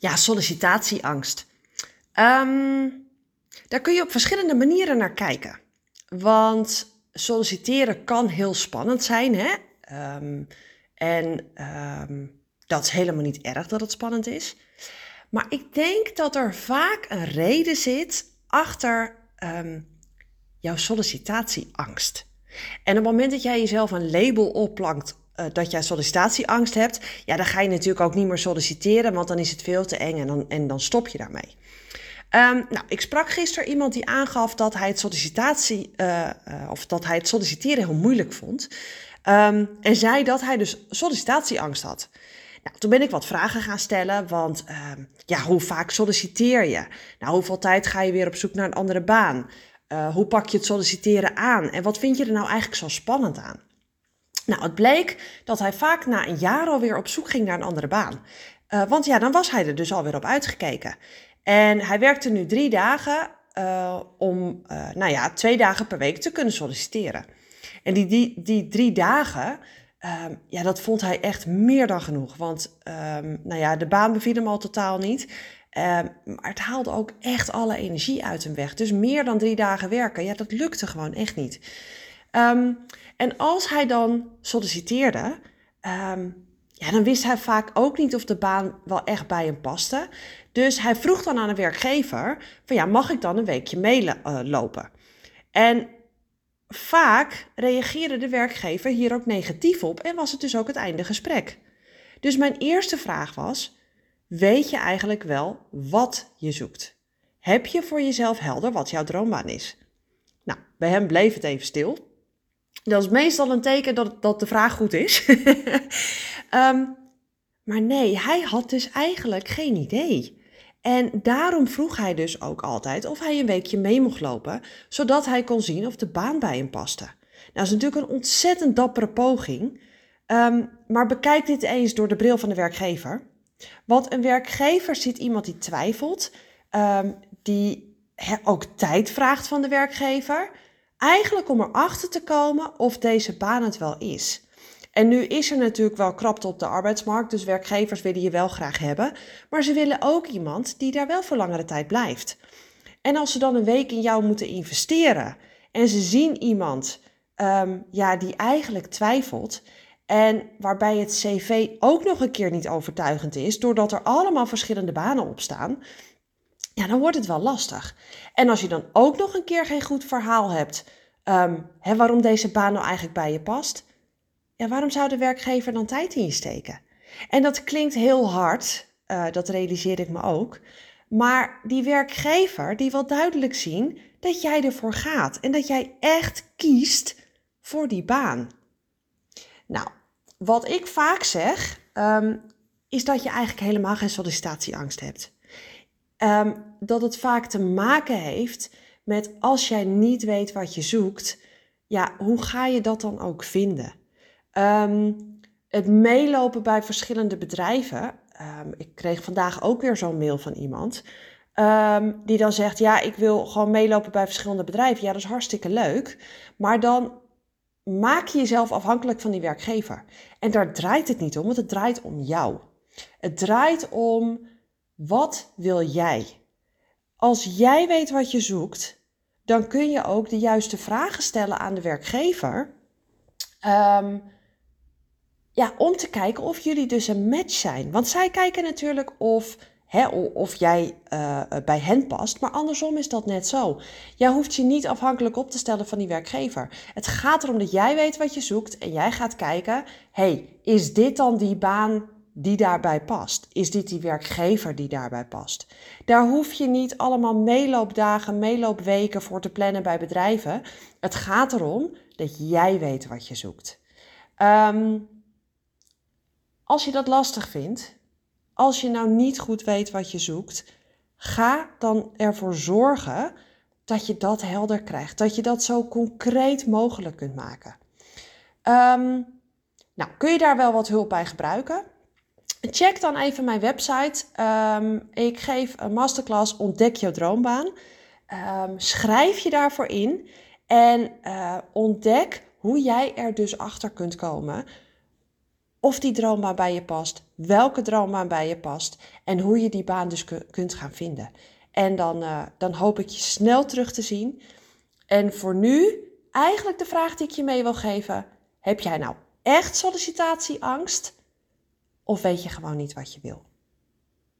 Ja, sollicitatieangst. Ehm, daar kun je op verschillende manieren naar kijken. Want solliciteren kan heel spannend zijn. Hè? Ehm, en ehm, dat is helemaal niet erg dat het spannend is. Maar ik denk dat er vaak een reden zit achter jouw sollicitatieangst. En op het moment dat jij jezelf een label opplankt uh, dat jij sollicitatieangst hebt, ja, dan ga je natuurlijk ook niet meer solliciteren, want dan is het veel te eng en dan, en dan stop je daarmee. Um, nou, ik sprak gisteren iemand die aangaf dat hij het sollicitatie uh, uh, of dat hij het solliciteren heel moeilijk vond. Um, en zei dat hij dus sollicitatieangst had. Nou, toen ben ik wat vragen gaan stellen, want um, ja, hoe vaak solliciteer je? Nou, hoeveel tijd ga je weer op zoek naar een andere baan? Hoe pak je het solliciteren aan? En wat vind je er nou eigenlijk zo spannend aan? Nou, het bleek dat hij vaak na een jaar alweer op zoek ging naar een andere baan. Uh, want ja, dan was hij er dus alweer op uitgekeken. En hij werkte nu drie dagen uh, om, uh, nou ja, twee dagen per week te kunnen solliciteren. En die, die, die drie dagen, um, ja, dat vond hij echt meer dan genoeg. Want, um, nou ja, de baan beviel hem al totaal niet. Um, maar het haalde ook echt alle energie uit hem weg. Dus meer dan drie dagen werken, ja, dat lukte gewoon echt niet. Um, en als hij dan solliciteerde, um, ja, dan wist hij vaak ook niet of de baan wel echt bij hem paste. Dus hij vroeg dan aan een werkgever: van ja, mag ik dan een weekje meelopen? Uh, en vaak reageerde de werkgever hier ook negatief op en was het dus ook het einde gesprek. Dus mijn eerste vraag was: weet je eigenlijk wel wat je zoekt? Heb je voor jezelf helder wat jouw droombaan is? Nou, bij hem bleef het even stil. Dat is meestal een teken dat, dat de vraag goed is. um, maar nee, hij had dus eigenlijk geen idee. En daarom vroeg hij dus ook altijd of hij een weekje mee mocht lopen, zodat hij kon zien of de baan bij hem paste. Nou, dat is natuurlijk een ontzettend dappere poging, um, maar bekijk dit eens door de bril van de werkgever. Want een werkgever ziet iemand die twijfelt, um, die ook tijd vraagt van de werkgever, Eigenlijk om erachter te komen of deze baan het wel is. En nu is er natuurlijk wel krapte op de arbeidsmarkt, dus werkgevers willen je wel graag hebben. Maar ze willen ook iemand die daar wel voor langere tijd blijft. En als ze dan een week in jou moeten investeren en ze zien iemand um, ja, die eigenlijk twijfelt. En waarbij het cv ook nog een keer niet overtuigend is, doordat er allemaal verschillende banen op staan ja, dan wordt het wel lastig. En als je dan ook nog een keer geen goed verhaal hebt, um, hè, waarom deze baan nou eigenlijk bij je past, ja, waarom zou de werkgever dan tijd in je steken? En dat klinkt heel hard, uh, dat realiseer ik me ook. Maar die werkgever die wil duidelijk zien dat jij ervoor gaat en dat jij echt kiest voor die baan. Nou, wat ik vaak zeg, um, is dat je eigenlijk helemaal geen sollicitatieangst hebt. Um, dat het vaak te maken heeft met als jij niet weet wat je zoekt, ja, hoe ga je dat dan ook vinden? Um, het meelopen bij verschillende bedrijven. Um, ik kreeg vandaag ook weer zo'n mail van iemand. Die dan zegt: Ja, ik wil gewoon meelopen bij verschillende bedrijven. Ja, dat is hartstikke leuk. Maar dan maak je jezelf afhankelijk van die werkgever. En daar draait het niet om, want het draait om jou. Het draait om wat wil jij? Als jij weet wat je zoekt, dan kun je ook de juiste vragen stellen aan de werkgever. Um, ja, om te kijken of jullie dus een match zijn. Want zij kijken natuurlijk of, hè, of jij uh, bij hen past, maar andersom is dat net zo. Jij hoeft je niet afhankelijk op te stellen van die werkgever. Het gaat erom dat jij weet wat je zoekt en jij gaat kijken: hey, is dit dan die baan die daarbij past? Is dit die werkgever die daarbij past? Daar hoef je niet allemaal meeloopdagen, meeloopweken voor te plannen bij bedrijven. Het gaat erom dat jij weet wat je zoekt. Um, als je dat lastig vindt, als je nou niet goed weet wat je zoekt, ga dan ervoor zorgen dat je dat helder krijgt. Dat je dat zo concreet mogelijk kunt maken. Um, nou, kun je daar wel wat hulp bij gebruiken? Check dan even mijn website. Um, ik geef een masterclass Ontdek je droombaan. Um, schrijf je daarvoor in en uh, ontdek hoe jij er dus achter kunt komen of die droombaan bij je past, welke droombaan bij je past en hoe je die baan dus kunt gaan vinden. En dan, uh, dan hoop ik je snel terug te zien. En voor nu, eigenlijk de vraag die ik je mee wil geven: heb jij nou echt sollicitatieangst? Of weet je gewoon niet wat je wil?